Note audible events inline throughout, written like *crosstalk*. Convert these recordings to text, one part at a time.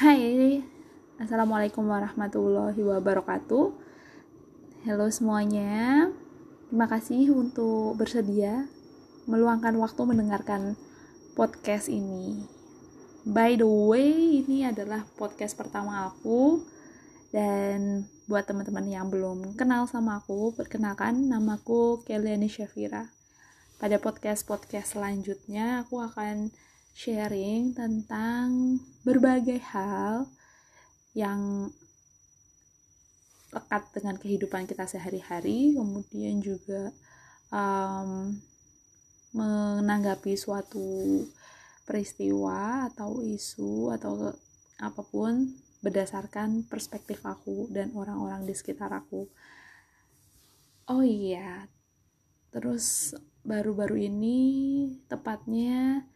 Hai, Assalamualaikum warahmatullahi wabarakatuh. Halo semuanya. Terima kasih untuk bersedia meluangkan waktu mendengarkan podcast ini. By the way, ini adalah podcast pertama aku. Dan buat teman-teman yang belum kenal sama aku Perkenalkan, namaku Keliani Syafira. Pada podcast-podcast selanjutnya aku akan sharing tentang berbagai hal yang lekat dengan kehidupan kita sehari-hari, kemudian juga um, menanggapi suatu peristiwa atau isu atau apa pun berdasarkan perspektif aku dan orang-orang di sekitar aku. Oh iya, terus baru-baru ini tepatnya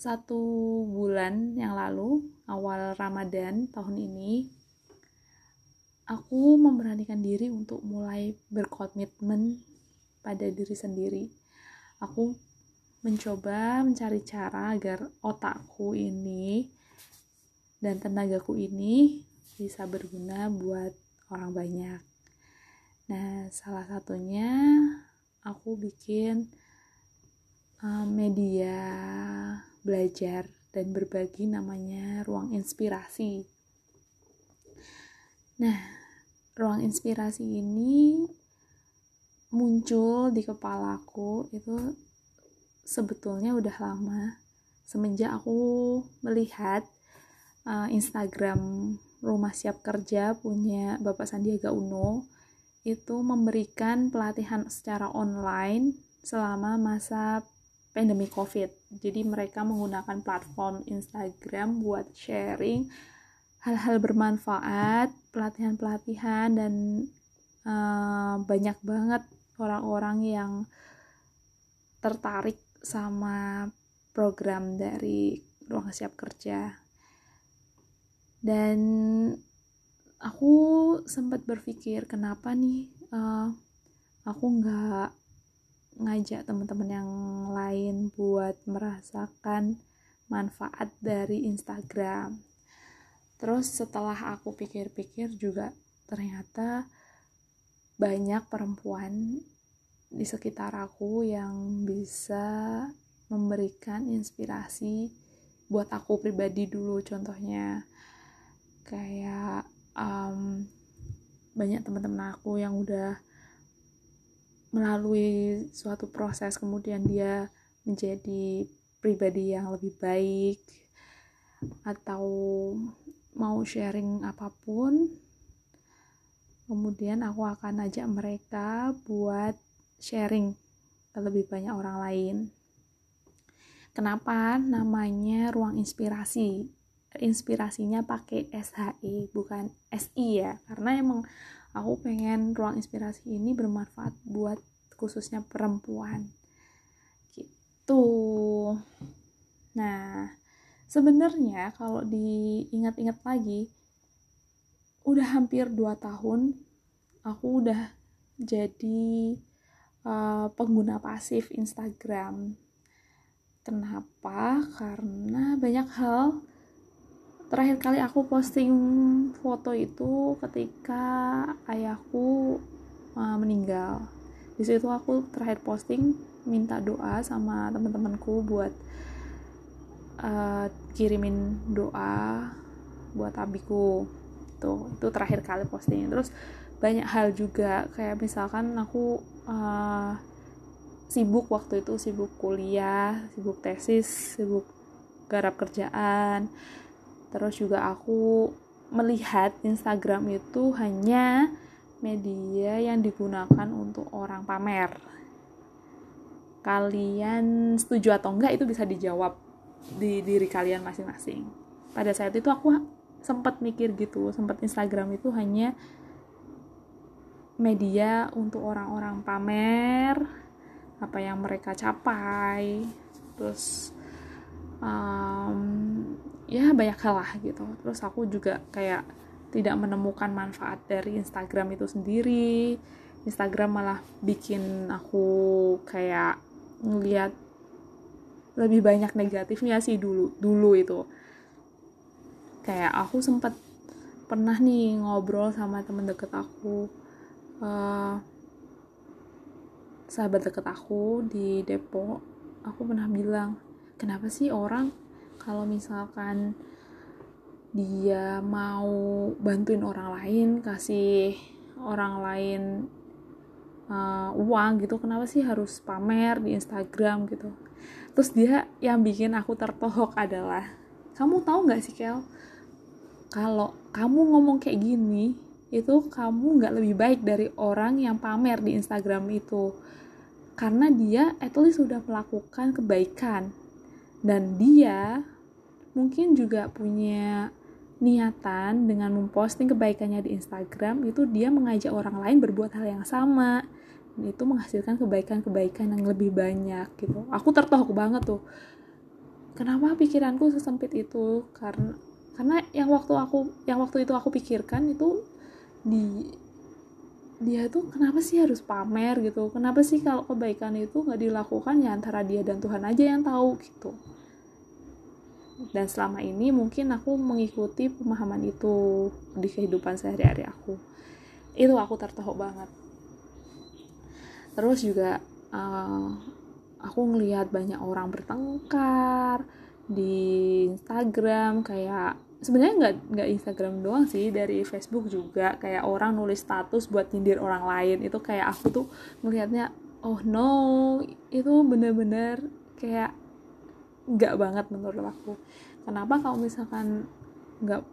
satu bulan yang lalu, awal Ramadan tahun ini, aku memberanikan diri untuk mulai berkomitmen pada diri sendiri. Aku mencoba mencari cara agar otakku ini dan tenagaku ini bisa berguna buat orang banyak. Nah, salah satunya aku bikin uh, media belajar dan berbagi namanya ruang inspirasi. Nah, ruang inspirasi ini muncul di kepalaku itu sebetulnya udah lama semenjak aku melihat uh, Instagram Rumah Siap Kerja punya Bapak Sandiaga Uno itu memberikan pelatihan secara online selama masa pandemi covid. Jadi mereka menggunakan platform Instagram buat sharing hal-hal bermanfaat pelatihan-pelatihan dan uh, banyak banget orang-orang yang tertarik sama program dari ruang siap kerja. Dan aku sempat berpikir kenapa nih uh, aku nggak ngajak teman-teman yang lain buat merasakan manfaat dari Instagram. Terus setelah aku pikir-pikir juga ternyata banyak perempuan di sekitar aku yang bisa memberikan inspirasi buat aku pribadi dulu contohnya kayak um, banyak teman-teman aku yang udah melalui suatu proses kemudian dia menjadi pribadi yang lebih baik atau mau sharing apa pun kemudian aku akan ajak mereka buat sharing ke lebih banyak orang lain. Kenapa namanya ruang inspirasi? Inspirasinya pakai SHI bukan SI ya. Karena emang aku pengen ruang inspirasi ini bermanfaat buat khususnya perempuan. Gitu. Nah sebenarnya kalau diingat-ingat lagi udah hampir 2 tahun aku udah jadi uh, pengguna pasif Instagram. Kenapa? Karena banyak hal terakhir kali aku posting foto itu ketika ayahku uh, meninggal. Di situ aku terakhir posting minta doa sama teman-temanku buat uh, kirimin doa buat abiku. Tuh itu terakhir kali posting. Terus banyak hal juga kayak misalkan aku uh, sibuk waktu itu sibuk kuliah sibuk tesis sibuk garap kerjaan terus juga aku melihat Instagram itu hanya media yang digunakan untuk orang pamer. Kalian setuju atau enggak itu bisa dijawab di diri kalian masing-masing. Pada saat itu aku sempat mikir gitu sempat Instagram itu hanya media untuk orang-orang pamer apa yang mereka capai. Terus um, ya banyak hal lah gitu. Terus aku juga kayak tidak menemukan manfaat dari Instagram itu sendiri. Instagram malah bikin aku kayak ngeliat lebih banyak negatifnya sih dulu dulu itu. Kayak aku sempat pernah nih ngobrol sama temen deket aku uh, sahabat deket aku di Depok. Aku pernah bilang kenapa sih orang kalau misalkan dia mau bantuin orang lain kasih orang lain uh, uang gitu kenapa sih harus pamer di Instagram gitu? Terus dia yang bikin aku tertohok adalah kamu tahu nggak sih Kel? Kalau kamu ngomong kayak gini itu kamu nggak lebih baik dari orang yang pamer di Instagram itu. Karena dia at least sudah melakukan kebaikan dan dia mungkin juga punya niatan dengan memposting kebaikannya di Instagram itu dia mengajak orang lain berbuat hal yang sama. Dan itu menghasilkan kebaikan-kebaikan yang lebih banyak gitu. Aku tertohok banget tuh. Kenapa pikiranku sesempit itu? Karena karena yang waktu aku yang waktu itu aku pikirkan itu di dia tuh kenapa sih harus pamer gitu? Kenapa sih kalau kebaikan itu nggak dilakukan ya antara dia dan Tuhan aja yang tahu gitu? Dan selama ini mungkin aku mengikuti pemahaman itu di kehidupan sehari-hari aku. Itu aku tertohok banget. Terus juga uh, aku ngelihat banyak orang bertengkar di Instagram kayak sebenarnya nggak nggak Instagram doang sih dari Facebook juga. Kayak orang nulis status buat nyindir orang lain. Itu kayak aku tuh melihatnya oh no itu bener-bener kayak nggak banget menurut aku. Kenapa kalau misalkan nggak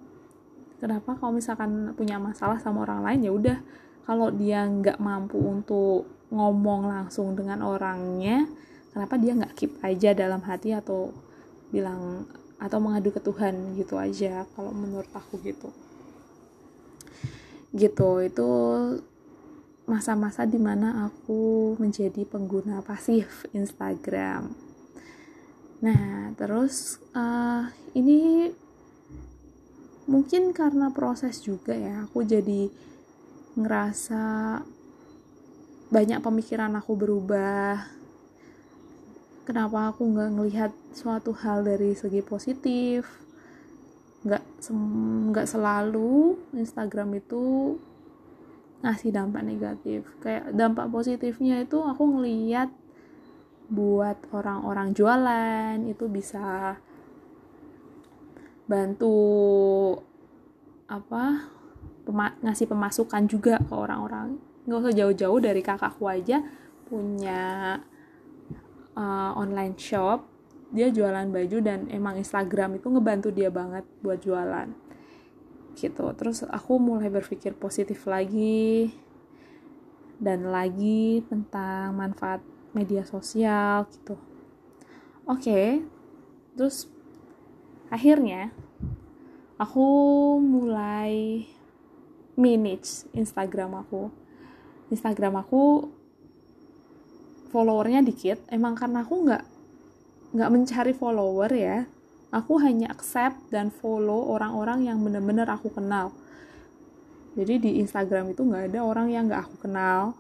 kenapa kalau misalkan punya masalah sama orang lain ya udah. Kalau dia nggak mampu untuk ngomong langsung dengan orangnya kenapa dia nggak keep aja dalam hati atau bilang atau mengadu ke Tuhan gitu aja kalau menurut aku gitu gitu itu masa-masa di mana aku menjadi pengguna pasif Instagram Nah, terus uh, ini mungkin karena proses juga ya, aku jadi ngerasa banyak pemikiran aku berubah. Kenapa aku nggak ngelihat suatu hal dari segi positif? Nggak nggak selalu Instagram itu ngasih dampak negatif. Kayak dampak positifnya itu aku ngelihat buat orang-orang jualan itu bisa bantu apa pema ngasih pemasukan juga ke orang-orang nggak usah jauh-jauh dari kakakku aja punya uh, online shop dia jualan baju dan emang Instagram itu ngebantu dia banget buat jualan. Gitu. Terus aku mulai berpikir positif lagi dan lagi tentang manfaat media sosial gitu. Oke. Okay. terus akhirnya aku mulai manage Instagram aku. Instagram aku followernya dikit emang karena aku nggak nggak mencari follower ya aku hanya accept dan follow orang-orang yang bener-bener aku kenal. Jadi di Instagram itu nggak ada orang yang nggak aku kenal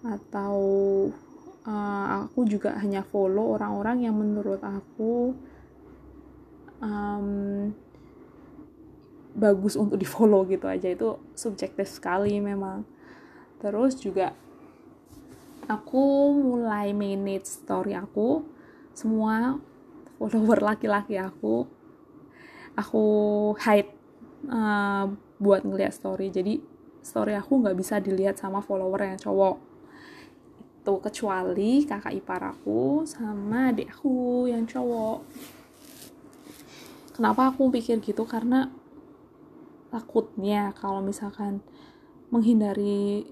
atau uh, aku juga hanya follow orang-orang yang menurut aku um, bagus untuk di follow gitu aja. Itu subjektif sekali memang. Terus juga aku mulai manage story aku. Semua follower laki-laki aku. Aku hide uh, buat ngeliat story. Jadi story aku nggak bisa dilihat sama follower yang cowok. Tuh kecuali kakak ipar aku sama adik aku yang cowok. Kenapa aku pikir gitu? Karena takutnya kalau misalkan menghindari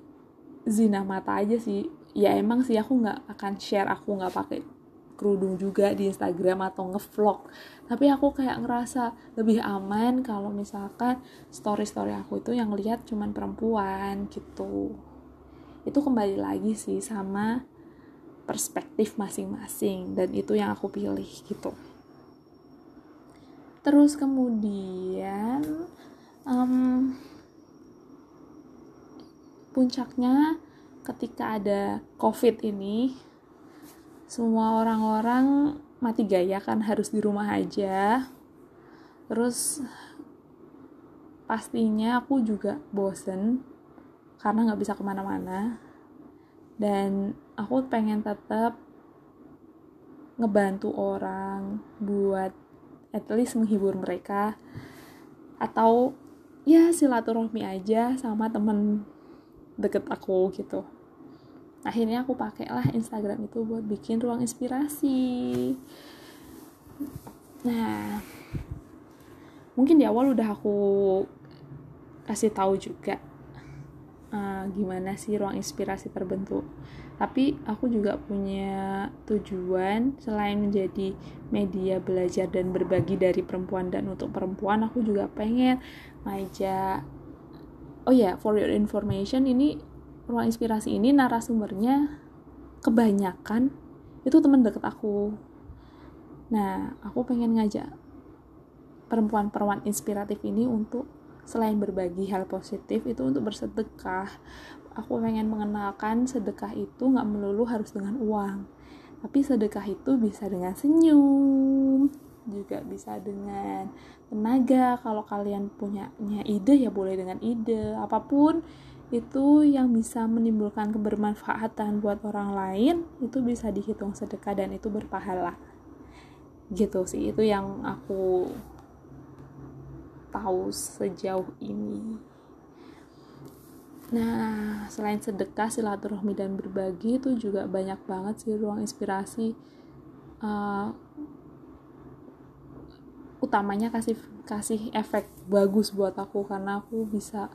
zina mata aja sih ya emang sih aku nggak akan share aku nggak pakai kerudung juga di Instagram atau ngevlog. Tapi aku kayak ngerasa lebih aman kalau misalkan story story aku itu yang lihat cuman perempuan gitu. Itu kembali lagi sih sama perspektif masing-masing dan itu yang aku pilih gitu. Terus kemudian um, puncaknya ketika ada covid ini semua orang-orang mati gaya kan harus di rumah aja. Terus pastinya aku juga bosen karena nggak bisa ke mana-mana. Dan aku pengen tetap ngebantu orang buat at least menghibur mereka. Atau ya silaturahmi aja sama temen deket aku gitu akhirnya aku pakailah Instagram itu buat bikin ruang inspirasi. Nah mungkin di awal udah aku kasih tahu juga uh, gimana sih ruang inspirasi terbentuk. Tapi aku juga punya tujuan selain menjadi media belajar dan berbagi dari perempuan dan untuk perempuan aku juga pengen ngajak oh ya yeah, for your information ini ruang inspirasi ini narasumbernya kebanyakan itu teman deket aku. Nah aku pengen ngajak perempuan-perempuan inspiratif ini untuk selain berbagi hal positif itu untuk bersedekah. Aku pengen mengenalkan sedekah itu nggak melulu harus dengan uang tapi sedekah itu bisa dengan senyum juga bisa dengan tenaga. Kalau kalian punyanya ide ya boleh dengan ide. Apa pun itu yang bisa menimbulkan kebermanfaatan buat orang lain itu bisa dihitung sedekah dan itu berpahala gitu sih itu yang aku tahu sejauh ini. Nah, selain sedekah, silaturahmi dan berbagi itu juga banyak banget sih ruang inspirasi. Uh, utamanya kasih kasih efek bagus buat aku karena aku bisa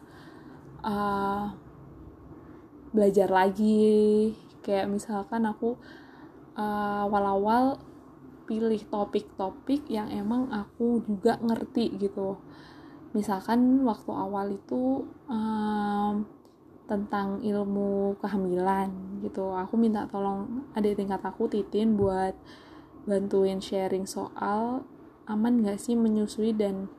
uh, belajar lagi. Kayak misalkan aku uh, awal-awal pilih topik-topik yang emang aku juga ngerti gitu misalkan waktu awal itu um, tentang ilmu kehamilan gitu aku minta tolong adik tingkat aku titin buat bantuin sharing soal aman gak sih menyusui dan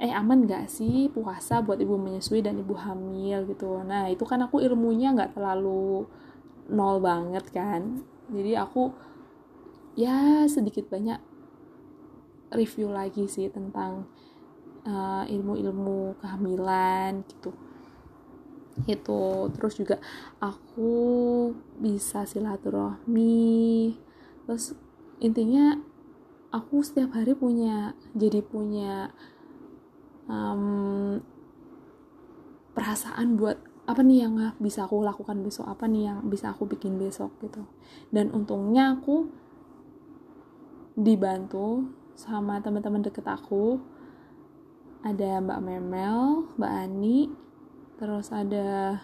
eh aman gak sih puasa buat ibu menyusui dan ibu hamil? Gitu. Nah itu kan aku ilmunya nggak terlalu nol banget kan. Jadi aku ya sedikit banyak review lagi sih tentang uh, ilmu-ilmu kehamilan gitu. Itu terus juga aku bisa silaturahmi. Terus intinya aku setiap hari punya jadi punya um, perasaan buat apa nih yang bisa aku lakukan besok apa nih yang bisa aku bikin besok gitu dan untungnya aku dibantu sama teman-teman deket aku ada Mbak Memel, Mbak Ani, terus ada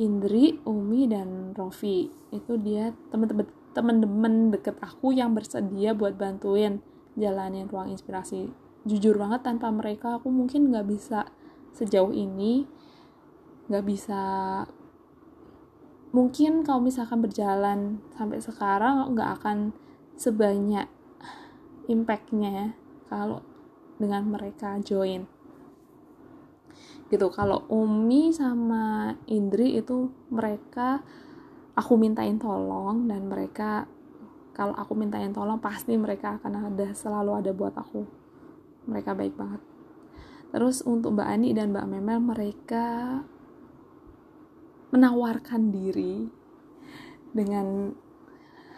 Indri, Umi dan Rofi. Itu dia teman-teman teman-teman deket aku yang bersedia buat bantuin jalanin ruang inspirasi. Jujur banget tanpa mereka aku mungkin nggak bisa sejauh ini, nggak bisa mungkin kalau misalkan berjalan sampai sekarang nggak akan sebanyak impactnya kalau dengan mereka join. Gitu kalau Umi sama Indri itu mereka aku mintain tolong dan mereka kalau aku mintain tolong pasti mereka akan ada selalu ada buat aku mereka baik banget. Terus untuk Mbak Ani dan Mbak Memel mereka menawarkan diri dengan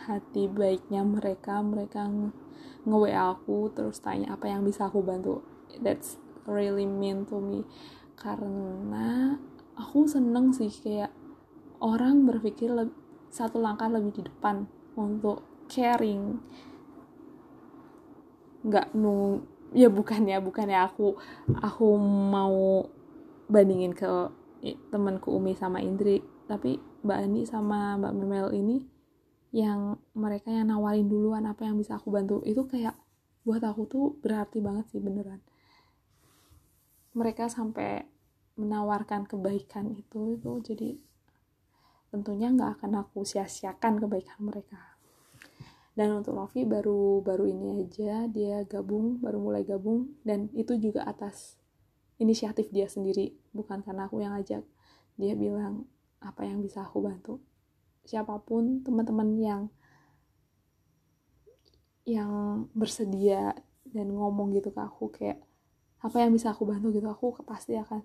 hati baiknya mereka. Mereka nge aku terus tanya apa yang bisa aku bantu. That's really mean to me. Karena aku seneng sih kayak orang berpikir le- satu langkah lebih di depan untuk caring. Nggak nung ya bukan ya bukan ya. Aku aku mau bandingin ke temanku Umi sama Indri. Tapi Mbak Ani sama Mbak Memel ini yang mereka yang nawarin duluan apa yang bisa aku bantu. Itu kayak buat aku tuh berarti banget sih beneran. Mereka sampai menawarkan kebaikan itu itu jadi tentunya nggak akan aku sia-siakan kebaikan mereka dan untuk Novi baru baru ini aja dia gabung baru mulai gabung. Dan itu juga atas inisiatif dia sendiri bukan karena aku yang ajak. Dia bilang apa yang bisa aku bantu? Siapa pun teman-teman yang yang bersedia dan ngomong gitu ke aku kayak apa yang bisa aku bantu? gitu aku pasti akan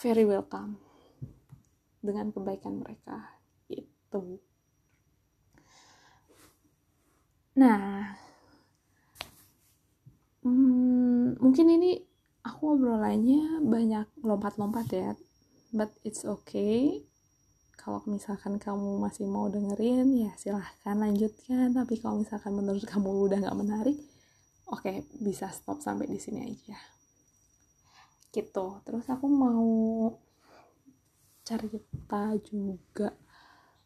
very welcome dengan kebaikan mereka. Itu nah hmm, mungkin ini aku obrolannya banyak lompat-lompat ya but it's okay. Kalau misalkan kamu masih mau dengerin ya silahkan lanjutkan. Tapi kalau misalkan menurut kamu udah nggak menarik oke okay, bisa stop sampai di sini aja. Gitu. Terus aku mau cerita juga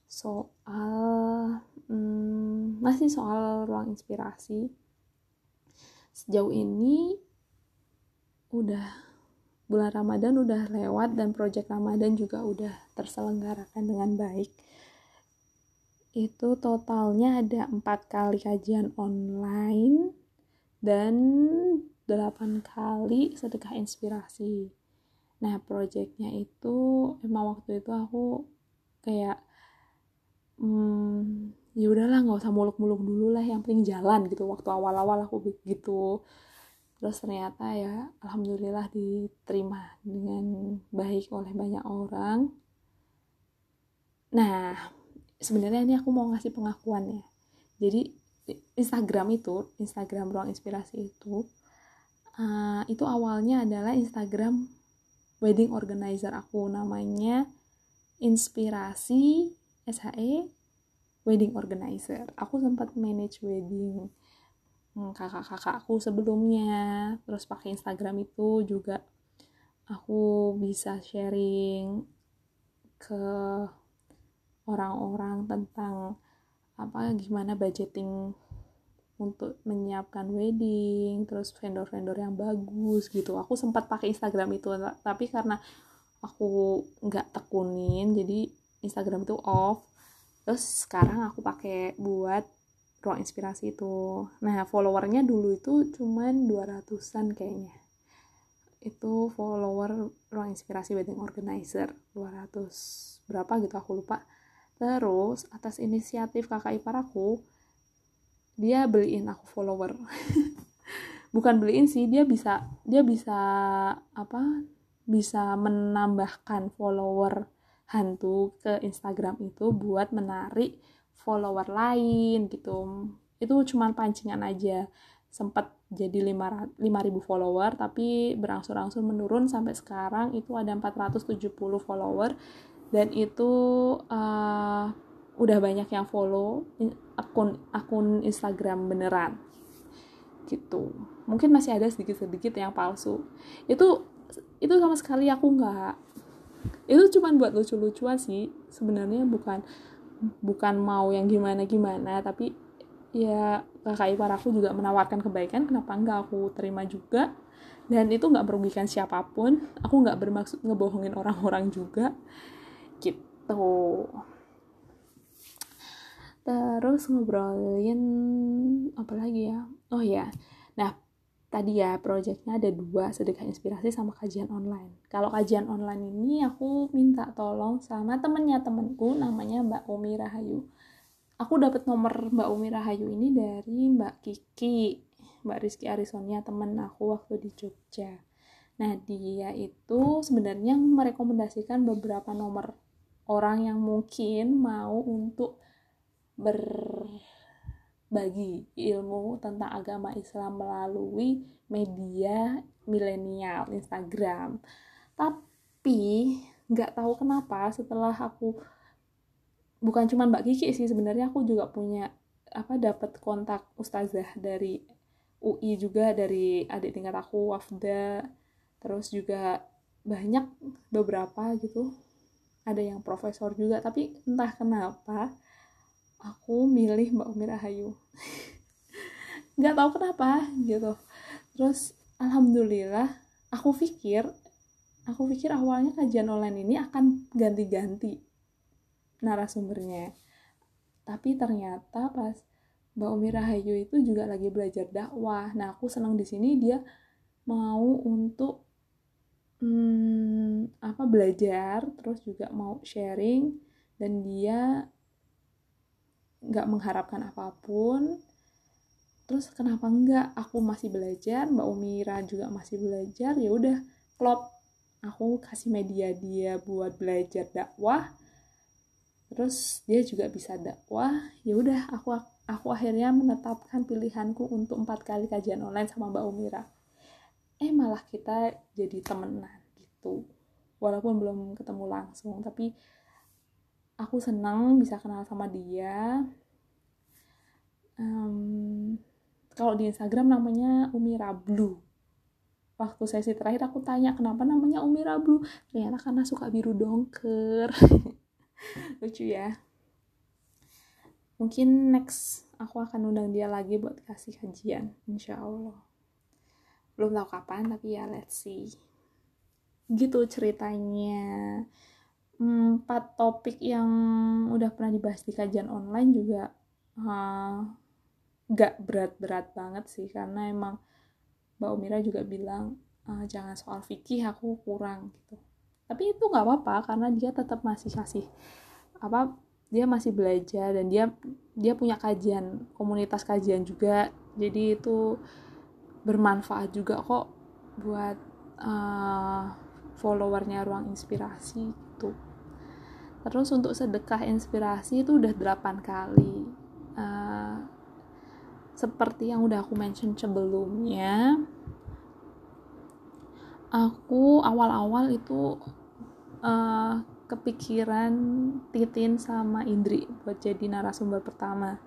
soal hmm, masih soal ruang inspirasi. Sejauh ini udah bulan Ramadan udah lewat dan proyek Ramadan juga udah terselenggarakan dengan baik. Itu totalnya ada empat kali kajian online dan 8 kali sedekah inspirasi. Nah proyeknya itu emang waktu itu aku kayak hmm, ya udahlah nggak usah muluk-muluk dulu lah yang penting jalan gitu. Waktu awal-awal aku begitu. Terus ternyata ya alhamdulillah diterima dengan baik oleh banyak orang. Nah sebenarnya ini aku mau ngasih pengakuan ya. Jadi Instagram itu Instagram ruang inspirasi itu uh, itu awalnya adalah Instagram wedding organizer aku. Namanya inspirasi SHE wedding organizer. Aku sempat manage wedding hmm, kakak-kakakku sebelumnya. Terus pakai Instagram itu juga aku bisa sharing ke orang-orang tentang apa gimana budgeting untuk menyiapkan wedding terus vendor-vendor yang bagus gitu. Aku sempat pakai Instagram itu tapi karena aku nggak tekunin jadi Instagram itu off. Terus sekarang aku pakai buat ruang inspirasi itu. Nah followernya dulu itu cuman 200an kayaknya. Itu follower ruang inspirasi wedding organizer 200 berapa gitu aku lupa. Terus atas inisiatif kakak ipar aku dia beliin aku follower. *laughs* Bukan beliin sih dia bisa dia bisa apa bisa menambahkan follower hantu ke Instagram itu buat menarik follower lain gitu. Itu cuman pancingan aja. Sempat jadi 5000 follower tapi berangsur-angsur menurun sampai sekarang itu ada 470 follower. Dan itu uh, udah banyak yang follow akun akun Instagram beneran. Gitu. Mungkin masih ada sedikit-sedikit yang palsu. Itu itu sama sekali aku nggak itu cuma buat lucu-lucuan sih sebenarnya bukan bukan mau yang gimana gimana tapi ya kakak ipar aku juga menawarkan kebaikan kenapa nggak aku terima juga? Dan itu nggak merugikan siapa pun aku nggak bermaksud ngebohongin orang-orang juga gitu. Terus ngobrolin apa lagi ya? Oh ya nah tadi ya proyeknya ada dua sedekah inspirasi sama kajian online. Kalau kajian online ini aku minta tolong sama temennya temenku namanya Mbak Umi Rahayu. Aku dapat nomor Mbak Umi Rahayu ini dari Mbak Kiki Mbak Rizky Arisonia temen aku waktu di Jogja. Nah dia itu sebenarnya merekomendasikan beberapa nomor orang yang mungkin mau untuk berbagi ilmu tentang agama Islam melalui media milenial Instagram. Tapi nggak tahu kenapa setelah aku bukan cuma Mbak Kiki sih sebenarnya aku juga punya apa dapat kontak ustazah dari UI juga dari adik tingkat aku Wafda terus juga banyak beberapa gitu. Ada yang profesor juga tapi entah kenapa aku milih Mbak Umi Rahayu *laughs* nggak tahu kenapa gitu. Terus alhamdulillah aku pikir aku pikir awalnya kajian online ini akan ganti-ganti narasumbernya. Tapi ternyata pas Mbak Umi Rahayu itu juga lagi belajar dakwah. Nah aku senang di sini dia mau untuk hmm, apa belajar terus juga mau sharing dan dia nggak mengharapkan apa pun. Terus kenapa enggak aku masih belajar mbak Umira juga masih belajar. Ya udah klop. Aku kasih media dia buat belajar dakwah. Terus dia juga bisa dakwah. Ya udah aku aku akhirnya menetapkan pilihanku untuk empat kali kajian online sama mbak Umira. Eh malah kita jadi temenan gitu. Walaupun belum ketemu langsung tapi aku senang bisa kenal sama dia. Um, kalau di Instagram namanya Umi Rablu. Waktu sesi terakhir aku tanya kenapa namanya Umi Rablu? Ternyata karena suka biru dongker. *laughs* Lucu ya. Mungkin next aku akan undang dia lagi buat kasih kajian insya Allah. Belum tahu kapan tapi ya let's see. Gitu ceritanya empat topik yang udah pernah dibahas di kajian online juga uh, gak berat-berat banget sih karena emang Mbak Umira juga bilang uh, jangan soal fikih aku kurang gitu. Tapi itu nggak apa-apa karena dia tetap masih kasih apa dia masih belajar dan dia dia punya kajian komunitas kajian juga. Jadi itu bermanfaat juga kok buat uh, followernya ruang inspirasi gitu terus untuk sedekah inspirasi itu udah 8 kali. Uh, seperti yang udah aku mention sebelumnya aku awal-awal itu uh, kepikiran Titin sama Indri buat jadi narasumber pertama.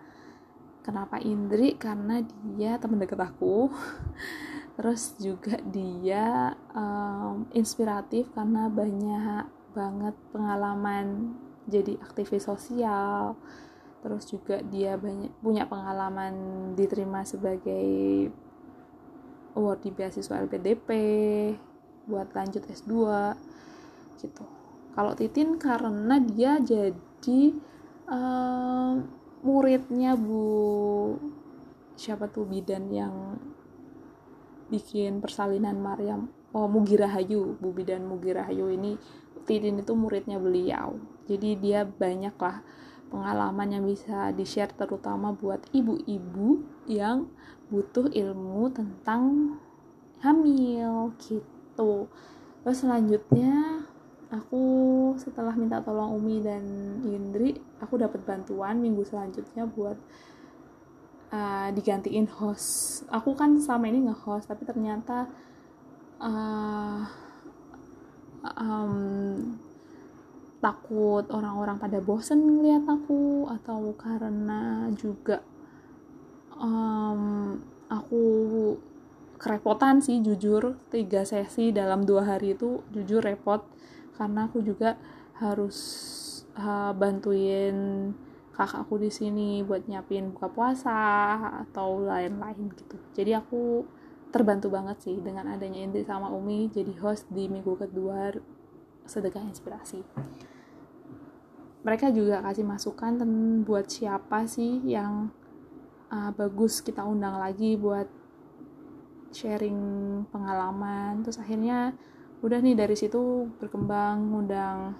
Kenapa Indri? Karena dia teman dekat aku *laughs* terus juga dia um, inspiratif karena banyak banget pengalaman jadi aktivis sosial. Terus juga dia banyak punya pengalaman diterima sebagai award di beasiswa LPDP buat lanjut S2 gitu. Kalau Titin karena dia jadi uh, muridnya Bu siapa tuh bidan yang bikin persalinan Maryam oh Mugirahayu Bu bidan Mugirahayu ini Titin itu muridnya beliau jadi dia banyak lah pengalaman yang bisa di-share terutama buat ibu-ibu yang butuh ilmu tentang hamil gitu. Terus selanjutnya aku setelah minta tolong Umi dan Indri, aku dapat bantuan minggu selanjutnya buat uh, digantiin host. Aku kan selama ini nge-host tapi ternyata uh, um, takut orang-orang pada bosen ngeliat aku atau karena juga um, aku kerepotan sih jujur tiga sesi dalam dua hari itu jujur repot karena aku juga harus uh, bantuin kakakku di sini buat nyiapin buka puasa atau lain-lain gitu. Jadi aku terbantu banget sih dengan adanya Indri sama Umi jadi host di minggu kedua sedekah inspirasi. Mereka juga kasih masukan tentang buat siapa sih yang uh, bagus kita undang lagi buat sharing pengalaman. Terus akhirnya udah nih dari situ berkembang undang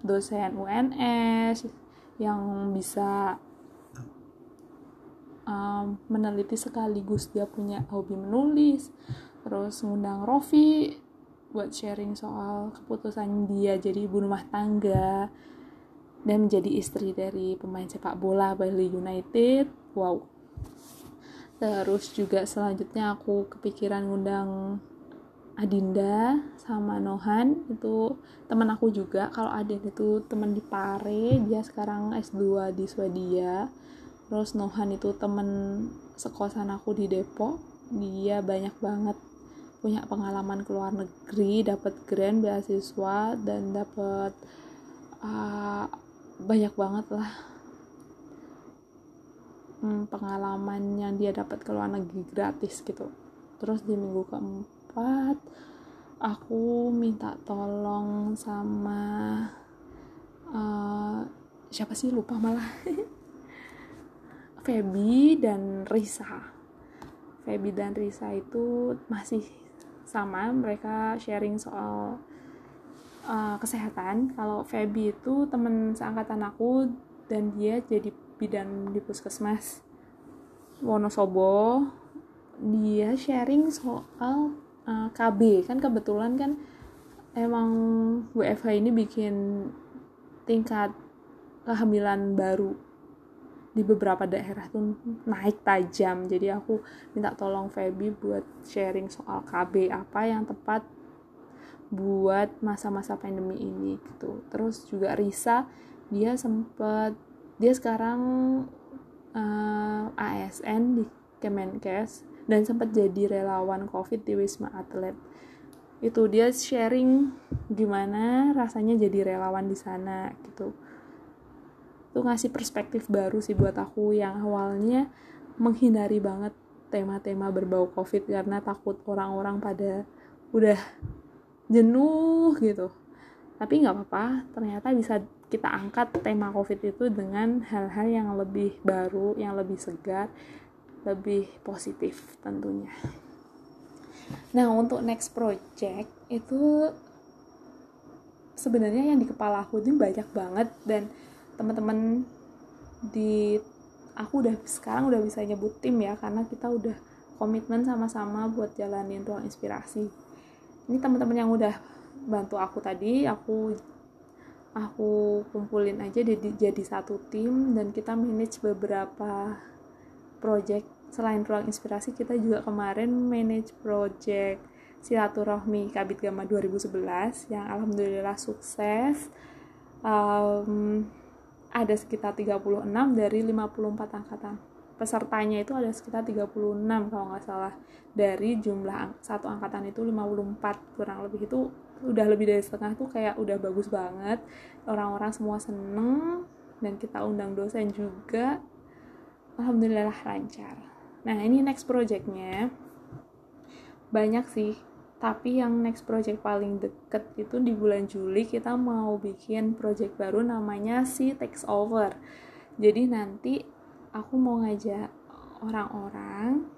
dosen UNS yang bisa um, meneliti sekaligus dia punya hobi menulis terus ngundang Rofi buat sharing soal keputusan dia jadi ibu rumah tangga dan menjadi istri dari pemain sepak bola Bali United. Wow. Terus juga selanjutnya aku kepikiran ngundang Adinda sama Nohan itu teman aku juga. Kalau Adin itu teman di Pare dia sekarang S2 di Swedia terus Nohan itu teman sekosan aku di Depok. Dia banyak banget punya pengalaman ke luar negeri dapat grant beasiswa dan dapat uh, banyak banget lah hmm, pengalaman yang dia dapat ke luar negeri gratis gitu. Terus di minggu keempat aku minta tolong sama uh, siapa sih lupa malah. *laughs* Feby dan Risa. Feby dan Risa itu masih sama mereka sharing soal uh, kesehatan. Kalau Feby itu temen seangkatan aku dan dia jadi bidan di puskesmas Wonosobo. Dia sharing soal eh, KB kan kebetulan kan emang WFH ini bikin tingkat kehamilan baru di beberapa daerah tuh naik tajam. Jadi aku minta tolong Feby buat sharing soal KB apa yang tepat buat masa-masa pandemi ini gitu. Terus juga Risa dia sempat dia sekarang uh, eh, ASN di Kemenkes dan sempat jadi relawan COVID di Wisma Atlet. Itu dia sharing gimana rasanya jadi relawan di sana gitu. Itu ngasih perspektif baru sih buat aku yang awalnya menghindari banget tema-tema berbau covid karena takut orang-orang pada udah jenuh gitu. Tapi nggak apa-apa ternyata bisa kita angkat tema covid itu dengan hal-hal yang lebih baru yang lebih segar lebih positif tentunya. Nah untuk next project itu sebenarnya yang di kepala aku ini banyak banget dan teman-teman di aku udah sekarang udah bisa nyebut tim ya karena kita udah komitmen sama-sama buat jalanin ruang inspirasi. Ini teman-teman yang udah bantu aku tadi aku aku kumpulin aja jadi jadi satu tim dan kita manage beberapa project selain ruang inspirasi kita juga kemarin manage project silaturahmi Kabit Gama 2011 yang alhamdulillah sukses. Um, ada sekitar 36 dari 54 angkatan. Pesertanya itu ada sekitar 36 kalau nggak salah. Dari jumlah satu angkatan itu 54 kurang lebih. Itu udah lebih dari setengah tuh kayak udah bagus banget. Orang-orang semua seneng dan kita undang dosen juga. Alhamdulillah lancar nah ini next projectnya. Banyak sih tapi yang next project paling deket itu di bulan Juli kita mau bikin project baru namanya si takes over. Jadi nanti aku mau ngajak orang-orang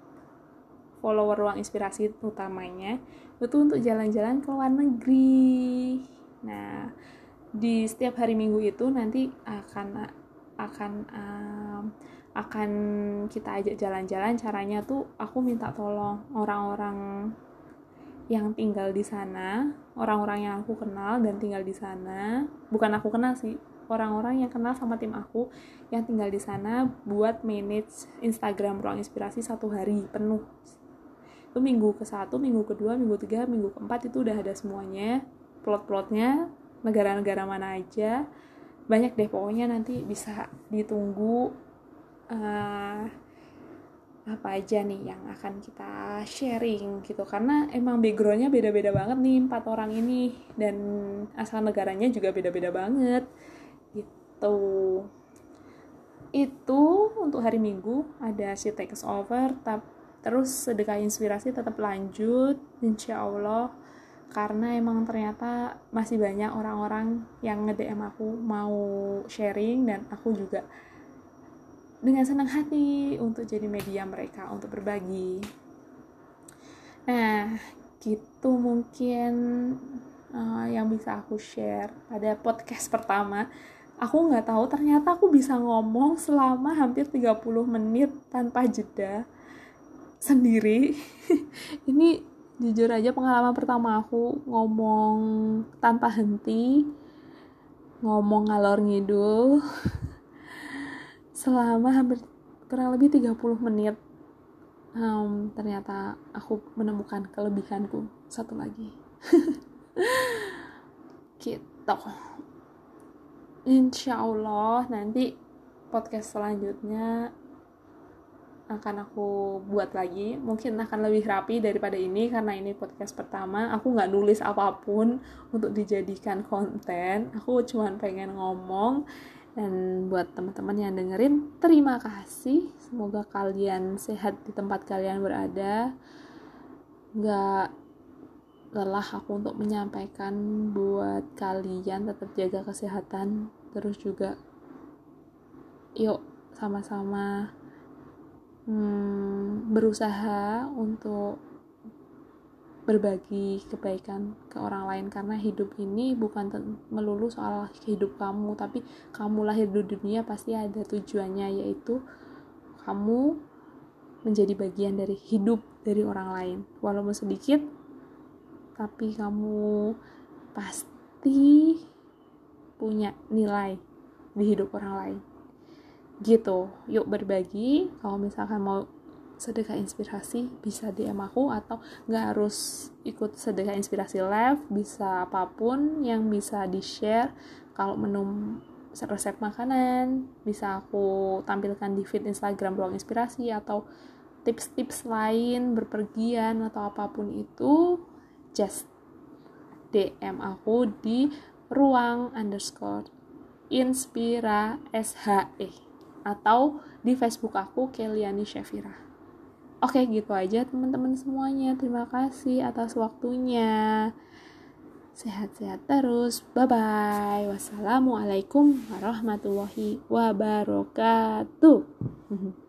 follower ruang inspirasi utamanya itu untuk jalan-jalan ke luar negeri. Nah di setiap hari minggu itu nanti akan akan um, akan kita ajak jalan-jalan caranya tuh aku minta tolong orang-orang yang tinggal di sana, orang-orang yang aku kenal dan tinggal di sana, bukan aku kenal sih, orang-orang yang kenal sama tim aku yang tinggal di sana buat manage Instagram ruang inspirasi satu hari penuh. Itu minggu ke satu, minggu kedua, minggu tiga, minggu keempat itu udah ada semuanya, plot-plotnya, negara-negara mana aja, banyak deh pokoknya nanti bisa ditunggu. Uh, apa aja nih yang akan kita sharing gitu. Karena emang backgroundnya beda-beda banget nih empat orang ini. Dan asal negaranya juga beda-beda banget gitu. Itu untuk hari minggu ada si takes over tap, terus sedekah inspirasi tetap lanjut insya Allah. Karena emang ternyata masih banyak orang-orang yang nge-DM aku mau sharing dan aku juga dengan senang hati untuk jadi media mereka untuk berbagi. Nah, gitu mungkin uh, yang bisa aku share pada podcast pertama. Aku nggak tahu ternyata aku bisa ngomong selama hampir 30 menit tanpa jeda sendiri. *laughs* Ini jujur aja pengalaman pertama aku ngomong tanpa henti, ngomong ngalor ngidul *laughs* selama hampir kurang lebih 30 menit um, ternyata aku menemukan kelebihanku satu lagi. *laughs* Gitu. Insya Allah nanti podcast selanjutnya akan aku buat lagi. Mungkin akan lebih rapi daripada ini karena ini podcast pertama. Aku nggak nulis apa pun untuk dijadikan konten. Aku cuma pengen ngomong dan buat teman-teman yang dengerin, terima kasih. Semoga kalian sehat di tempat kalian berada. Gak lelah aku untuk menyampaikan buat kalian tetap jaga kesehatan. Terus juga, yuk sama-sama hmm, berusaha untuk berbagi kebaikan ke orang lain karena hidup ini bukan melulu soal hidup kamu tapi kamu lahir di dunia pasti ada tujuannya yaitu kamu menjadi bagian dari hidup dari orang lain. Walaupun sedikit tapi kamu pasti punya nilai di hidup orang lain. Gitu. Yuk berbagi. Kalau misalkan mau sedekah inspirasi bisa DM aku atau nggak harus ikut sedekah inspirasi live bisa apa pun yang bisa di share kalau menu resep makanan bisa aku tampilkan di feed Instagram ruang inspirasi atau tips-tips lain berpergian atau apa pun itu just DM aku di ruang underscore inspira SHE atau di Facebook aku Keliani Syafira. Oke, gitu aja teman-teman semuanya. Terima kasih atas waktunya. Sehat-sehat terus. Bye-bye. Wassalamualaikum warahmatullahi wabarakatuh. *laughs*